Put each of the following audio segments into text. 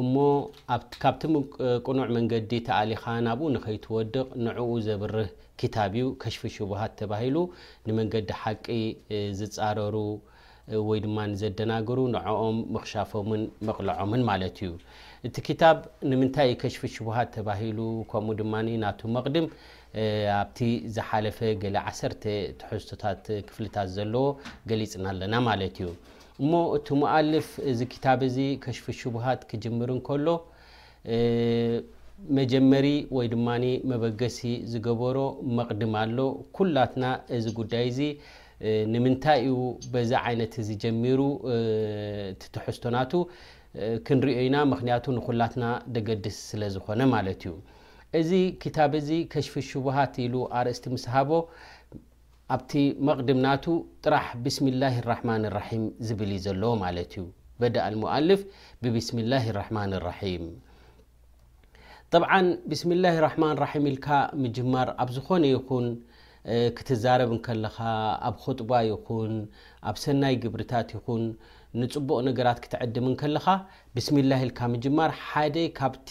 እሞ ኣብ ካብቲ ቅኑዕ መንገዲ ተኣሊኻ ናብኡ ንኸይትወድቕ ንዕኡ ዘብርህ ክታብ እዩ ከሽፊ ሽቡሃት ተባሂሉ ንመንገዲ ሓቂ ዝጻረሩ ወይ ድማ ዘደናግሩ ንዕኦም ምኽሻፎምን መቕልዖምን ማለት እዩ እቲ ክታብ ንምንታይ እዩ ከሽፊ ሽቡሃት ተባሂሉ ከምኡ ድማ ናቱ መቕድም ኣብቲ ዝሓለፈ ገለ ዓሰርተ ትሕዝቶታት ክፍልታት ዘለዎ ገሊጽና ኣለና ማለት እዩ እሞ እቲ ሙኣልፍ እዚ ክታብ እዚ ከሽፉ ሹቡሃት ክጅምር እንከሎ መጀመሪ ወይ ድማ መበገሲ ዝገበሮ መቕድም ኣሎ። ኩላትና እዚ ጉዳይ እዚ ንምንታይ እዩ በዚ ዓይነት እዚ ጀሚሩ እቲ ትሕዝቶ ናቱ ክንሪኦ ኢና። ምኽንያቱ ንኹላትና ደገድስ ስለ ዝኾነ ማለት እዩ። እዚ ክታብ እዚ ከሽፉ ሹቡሃት ኢሉ ኣርእስቲ ምስ ሃቦ ኣብቲ መቅድም ናቱ ጥራሕ ቢስሚላሂ ራሕማኒ ራሒም ዝብል እዩ ዘለዎ ማለት እዩ በደእ ኣልሙኣልፍ ብቢስሚላሂ ራሕማኒ ራሒም ጠብዓን ቢስሚላሂ ራሕማን ራሒም ኢልካ ምጅማር ኣብ ዝኾነ ይኹን ክትዛረብ እንከለኻ ኣብ ኹጥባ ይኹን ኣብ ሰናይ ግብርታት ይኹን ንፅቡቅ ነገራት ክትዕድም እንከለኻ ብስሚላህ ኢልካ ምጅማር ሓደ ካብቲ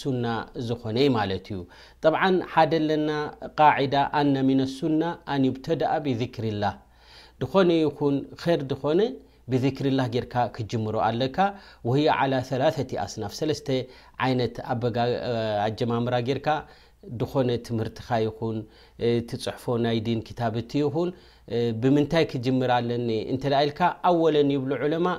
ሱና ዝኾነ ማለት እዩ ጠብዓን ሓደ ኣለና ቃዒዳ ኣነ ሚነ ሱና ኣን ዩብተደኣ ቢዚክሪላህ ድኾነ ይኹን ኼር ድኾነ ብዚክሪላህ ጌርካ ክትጅምሮ ኣለካ ወህየ ዓላ ሰላሰቲ ኣስናፍ ሰለስተ ዓይነት ኣጀማምራ ጌርካ ድኾነ ትምህርትኻ ይኹን ትጽሕፎ ናይ ዲን ክታብቲ ይኹን ብምንታይ ክጅምር ኣለኒ እንተ ኢልካ ኣወለን ይብሉ ዑለማእ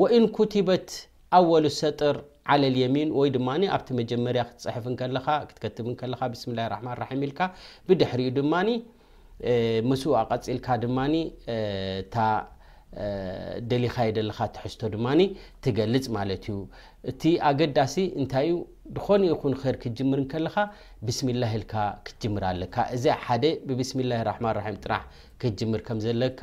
ወኢን ኩቲበት ኣወሉ ሰጥር ዓለል የሚን ወይ ድማ ኣብቲ መጀመርያ ክትጽሕፍ እንከለኻ ክትከትብ እንከለኻ ብስምላሂ ራሕማን ራሒም ኢልካ ብድሕሪኡ ድማ ምስኡ ኣቐጺልካ ድማ እታ ደሊኻ የደለኻ ትሕዝቶ ድማ ትገልጽ ማለት እዩ እቲ ኣገዳሲ እንታይ እዩ ዝኾነ ይኹን ኸር ክትጅምር ከለኻ ብስሚላህ ኢልካ ክትጅምር ኣለካ እዚ ሓደ ብብስሚላህ ራሕማን ራሒም ጥራሕ ክትጅምር ከም ዘለካ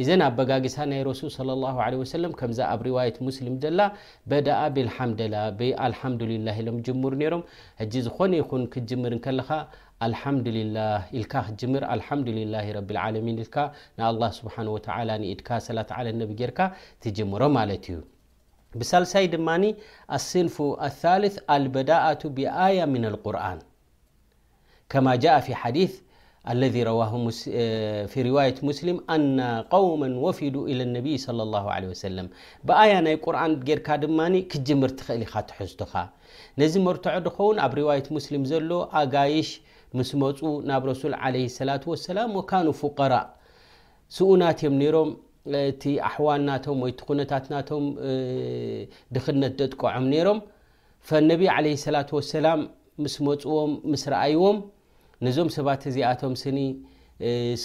እዘን ኣበጋግሳ ናይ ረሱል ሰለሏሁ ዓለይሂ ወሰለም ከምዛ ኣብ ሪዋየት ሙስሊም ዘላ በደኣ ቢልሓምደላ ብኣልሓምዱሊላህ ኢሎም ዝጅምሩ ነይሮም ሕጂ ዝኾነ ይኹን ክትጅምር እንከለኻ ኣልሓምዱሊላህ ኢልካ ክትጅምር ኣልሓምዱሊላሂ ረቢል ዓለሚን ኢልካ ንኣላህ ሱብሓነሁ ወተዓላ ንኢድካ ሰላት ዓለ ነቢ ጌርካ ትጅምሮ ማለት እዩ ብሳልሳይ ድማኒ ኣስንፉ ኣሳልስ ኣልበዳኣቱ ቢኣያ ሚነል ቁርኣን ከማ ጃኣ ፊ ሓዲት ኣለዚ ረዋሁ ፊ ርዋየት ሙስሊም ኣና ቀውመን ወፊዱ ኢለ ነቢይ ሰለ ላሁ ዓለህ ወሰለም ብኣያ ናይ ቁርን ጌርካ ድማ ክትጅምር ትኽእል ኢኻ ትሕዝቶኻ ነዚ መርትዖ ድኸውን ኣብ ርዋየት ሙስሊም ዘሎ ኣጋይሽ ምስ መፁ ናብ ረሱል ዓለህ ሰላት ወሰላም ወካኑ ፉቀራእ ስኡናት እዮም ነይሮም እቲ ኣሕዋን ናቶም ወይ እቲ ኩነታት ናቶም ድኽነት ደጥቀዖም ነይሮም ፈነቢ ዓለይሂ ሰላቱ ወሰላም ምስ መጹዎም ምስ ረኣዩዎም ነዞም ሰባት እዚኣቶም ስኒ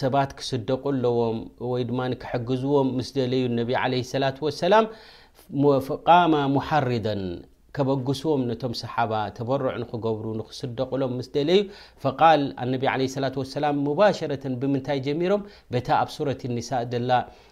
ሰባት ክስደቁ ኣለዎም ወይ ድማ ክሕግዙዎም ምስ ደለዩ ነቢ ዓለይሂ ሰላቱ ወሰላም ቃማ ሙሓሪደን ከበግሱዎም ነቶም ሰሓባ ተበሩዕ ንክገብሩ ንክስደቁሎም ምስ ደለዩ ፈቃል ኣነቢ ዓለይሂ ሰላቱ ወሰላም ሙባሸረተን ብምንታይ ጀሚሮም በታ ኣብ ሱረት ኒሳእ ዘላ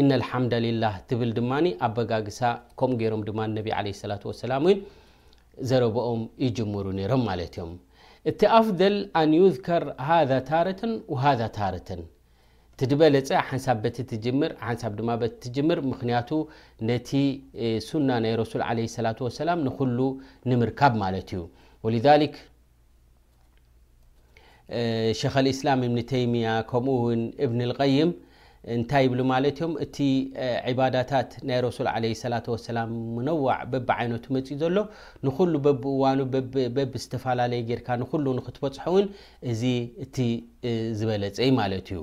ኢነልሓምደሊላህ ትብል ድማ ኣበጋግሳ ከምኡ ገይሮም ድማ ነቢ ዓለ ሰላት ወሰላም እውን ዘረብኦም ይጅምሩ ነይሮም ማለት እዮም እቲ ኣፍደል ኣን ዩዝከር ሃዛ ታረተን ወሃዛ ታረተን እቲ ድበለፀ ሓንሳብ በቲ ትጅምር ሓንሳብ ድማ በቲ ትጅምር ምክንያቱ ነቲ ሱና ናይ ረሱል ዓለ ሰላት ወሰላም ንኩሉ ንምርካብ ማለት እዩ ወልዛሊክ ሸኸል እስላም እብኒ ተይምያ ከምኡ ውን እብኒ ልቀይም እንታይ ይብሉ ማለት እዮም እቲ ዕባዳታት ናይ ረሱል ለ ሰላ ወሰላም ምነዋዕ በቢ ዓይነቱ መፅኡ ዘሎ ንኩሉ በብ እዋኑ በብ ዝተፈላለየ ጌርካ ንኩሉ ንክትበፅሖ ውን እዚ እቲ ዝበለፀ ማለት እዩ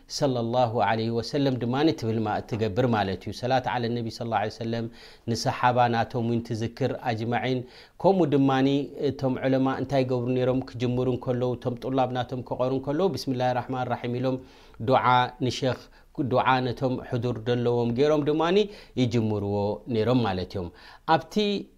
ሰለሏሁ ዓለይሂ ወሰለም ድማ ትብል ትገብር ማለት እዩ። ሰላት ዓለ ነቢ ሰለሏሁ ዓለይሂ ወሰለም፣ ንሰሓባ ናቶም ውን ትዝክር ኣጅመዒን። ከምኡ ድማ እቶም ዑለማእ እንታይ ይገብሩ ነይሮም ክጅምሩ እንከለዉ እቶም ጡላብ ናቶም ክቐርኡ እንከለዉ ብስሚላሂ ራሕማኒ ራሒም ኢሎም ዱዓ ንሸኽ ዱዓ ነቶም ሕዱር ዘለዎም ገይሮም ድማ ይጅምርዎ ነይሮም ማለት እዮም። ኣብቲ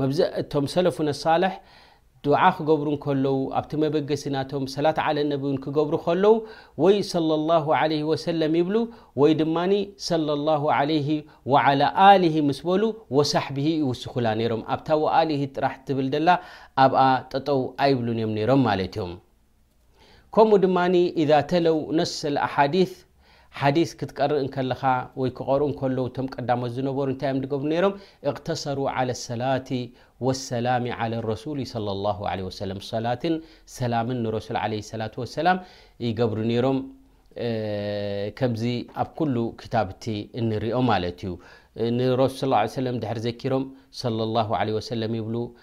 መብዘእ እቶም ሰለፉነ ሳልሕ ዱዓ ክገብሩ እንከለዉ ኣብቲ መበገሲ ናቶም ሰላት ዓለ ነቢ እውን ክገብሩ ከለዉ ወይ ሰለ ላሁ ዓለይህ ወሰለም ይብሉ ወይ ድማ ሰለ ላሁ ዓለይህ ወዓላ ኣሊህ ምስ በሉ ወሳሕብሂ ይውስኹላ ነይሮም ኣብታ ወኣሊህ ጥራሕ ትብል ደላ ኣብኣ ጠጠው ኣይብሉን እዮም ነይሮም ማለት እዮም ከምኡ ድማ ኢዛ ተለው ነስ ኣልኣሓዲት ሓዲስ ክትቀርእ እንከለኻ ወይ ክቐርኡ እንከለዉ እቶም ቀዳሞት ዝነበሩ እንታይ እዮም ዝገብሩ ነይሮም እቅተሰሩ ዓለ ሰላት ወሰላሚ ዓለ ረሱሊ ሰለ ላሁ ለ ወሰለም ሰላትን ሰላምን ንረሱል ዓለ ሰላት ወሰላም ይገብሩ ነይሮም ከምዚ ኣብ ኩሉ ክታብቲ እንሪኦ ማለት እዩ ንረሱል ስ ሰለም ድሕር ዘኪሮም ሰለ ላሁ ለ ወሰለም ይብሉ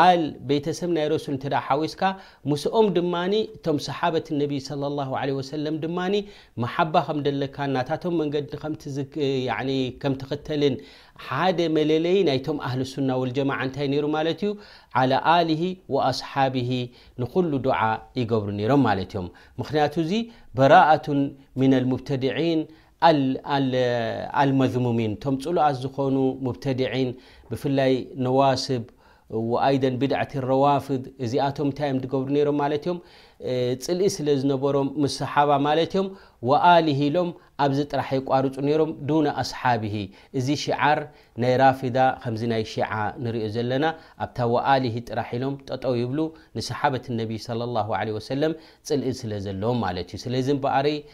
ኣል ቤተሰብ ናይ ረሱል እንተ ሓዊስካ ምስኦም ድማ እቶም ሰሓበት ነቢ صለ ላሁ ዓለ ወሰለም ድማ መሓባ ከም ደለካን ናታቶም መንገዲ ከም ትኽተልን ሓደ መለለዪ ናይቶም ኣህል ሱና ወልጀማዓ እንታይ ነይሩ ማለት እዩ ዓላ ኣሊሂ ወኣስሓብሂ ንኹሉ ዱዓ ይገብሩ ነይሮም ማለት እዮም ምኽንያቱ እዚ በራኣቱን ምና ልሙብተድዒን ኣልመዝሙሚን፣ እቶም ጽሉኣት ዝኾኑ ሙብተዲዒን፣ ብፍላይ ነዋስብ ወኣይደን ቢድዕቲ ረዋፍድ፣ እዚኣቶም እንታይ እዮም ዝገብሩ ነይሮም ማለት እዮም፣ ጽልኢ ስለ ዝነበሮም ምስ ሰሓባ ማለት እዮም፣ ወኣሊሂ ኢሎም ኣብዚ ጥራሕ የቋርጹ ነይሮም፣ ዱነ ኣስሓቢሂ፣ እዚ ሽዓር ናይ ራፊዳ ከምዚ ናይ ሺዓ ንሪኦ ዘለና ኣብታ ወኣሊሂ ጥራሕ ኢሎም ጠጠው ይብሉ፣ ንሰሓበት ነቢ ሰለላሁ ዓለይሂ ወሰለም ጽልኢ ስለ ዘለዎም ማለት እዩ፣ ስለዚ እምበኣር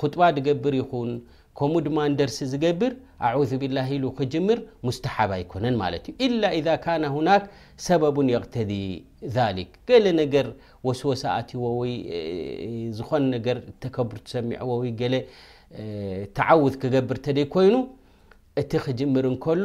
ኹጥባ ድገብር ይኹን ከምኡ ድማ ደርሲ ዝገብር ኣዑዙቢላህ ኢሉ ክጅምር ሙስተሓብ ኣይኮነን ማለት እዩ ኢላ ኢዛ ካነ ሁናክ ሰበቡን የቅተዲ ዛሊክ ገለ ነገር ወስወሳ ኣትዎ ወይ ዝኾነ ነገር ተከብርቱ ሰሚዕዎ ወይ ገለ ተዓውዝ ክገብር ተደይ ኮይኑ እቲ ክጅምር እንከሎ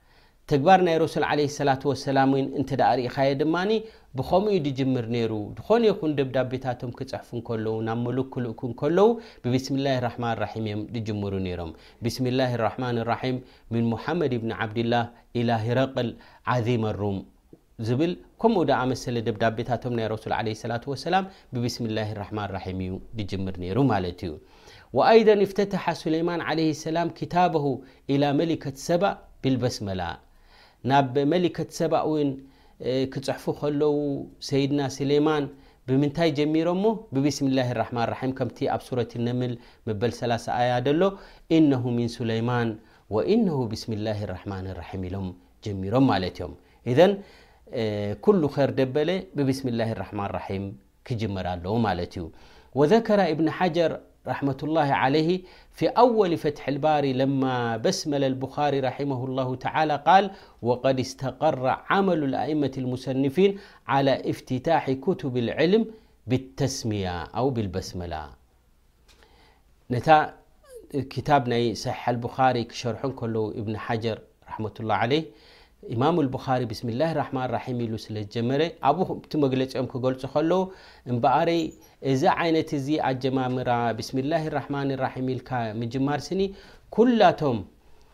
ተግባር ናይ ረሱል ዓለይሂ ሰላቱ ወሰላም ውን እንተድኣ ርኢኻዮ ድማ ብኸምኡ እዩ ዝጅምር ነይሩ። ዝኾነ ይኹን ደብዳቤታቶም ክጽሕፉ እንከለዉ፣ ናብ መሉክ ክልእኩ እንከለዉ ብቢስሚላሂ ራሕማን ራሒም እዮም ዝጅምሩ ነይሮም። ቢስሚላሂ ራሕማን ራሒም ሚን ሙሓመድ ኢብኒ ዓብዲላህ ኢላ ሂረቅል ዓዚም ኣሩም። ዝብል ከምኡ ድኣመሰለ ደብዳቤታቶም ናይ ረሱል ዓለይሂ ሰላቱ ወሰላም ብቢስሚላሂ ራሕማን ራሒም እዩ ድጅምር ነይሩ ማለት እዩ። ወኣይደን እፍተተሐ ሱለይማን ዓለይሂ ሰላም ኪታበሁ ኢላ መሊከት ሰባእ ቢልበስመላ ናብ መሊከት ሰባእ እውን ክፅሕፉ ከለዉ ሰይድና ሱለይማን ብምንታይ ጀሚሮሞ? ብቢስሚላሂ ራሕማን ራሒም ከምቲ ኣብ ሱረት ነምል መበል ሰላሳ ኣያ ደሎ ኢነሁ ሚን ሱለይማን ወኢነሁ ቢስሚላሂ ራሕማን ራሒም ኢሎም ጀሚሮም ማ كل خيربل ببسم الله الرحمن رحيم جمر وذكر ابن حجر رحمة الله عليه في اول فتح الباري لما بسمل البخاري رحمه الله تعالى قال وقد استقر عمل الائمة المصنفين على افتتاح كتب العلم بالتسمية او بالبسملةاب ነታ ክታብ ናይ ሰሒሕ ኣልቡኻሪ ክሸርሑ እንከለዉ እብኒ ሓጀር ራሕመቱላ ዓለይ ኢማም ኣልቡኻሪ ብስሚላህ ራሕማን ራሒም ኢሉ ስለ ዝጀመረ ኣብኡ እቲ መግለፂኦም ክገልፁ ከለዉ እምበኣረይ እዚ ዓይነት እዚ ኣጀማምራ ብስሚላህ ራሕማን ራሒም ኢልካ ምጅማር ስኒ ኩላቶም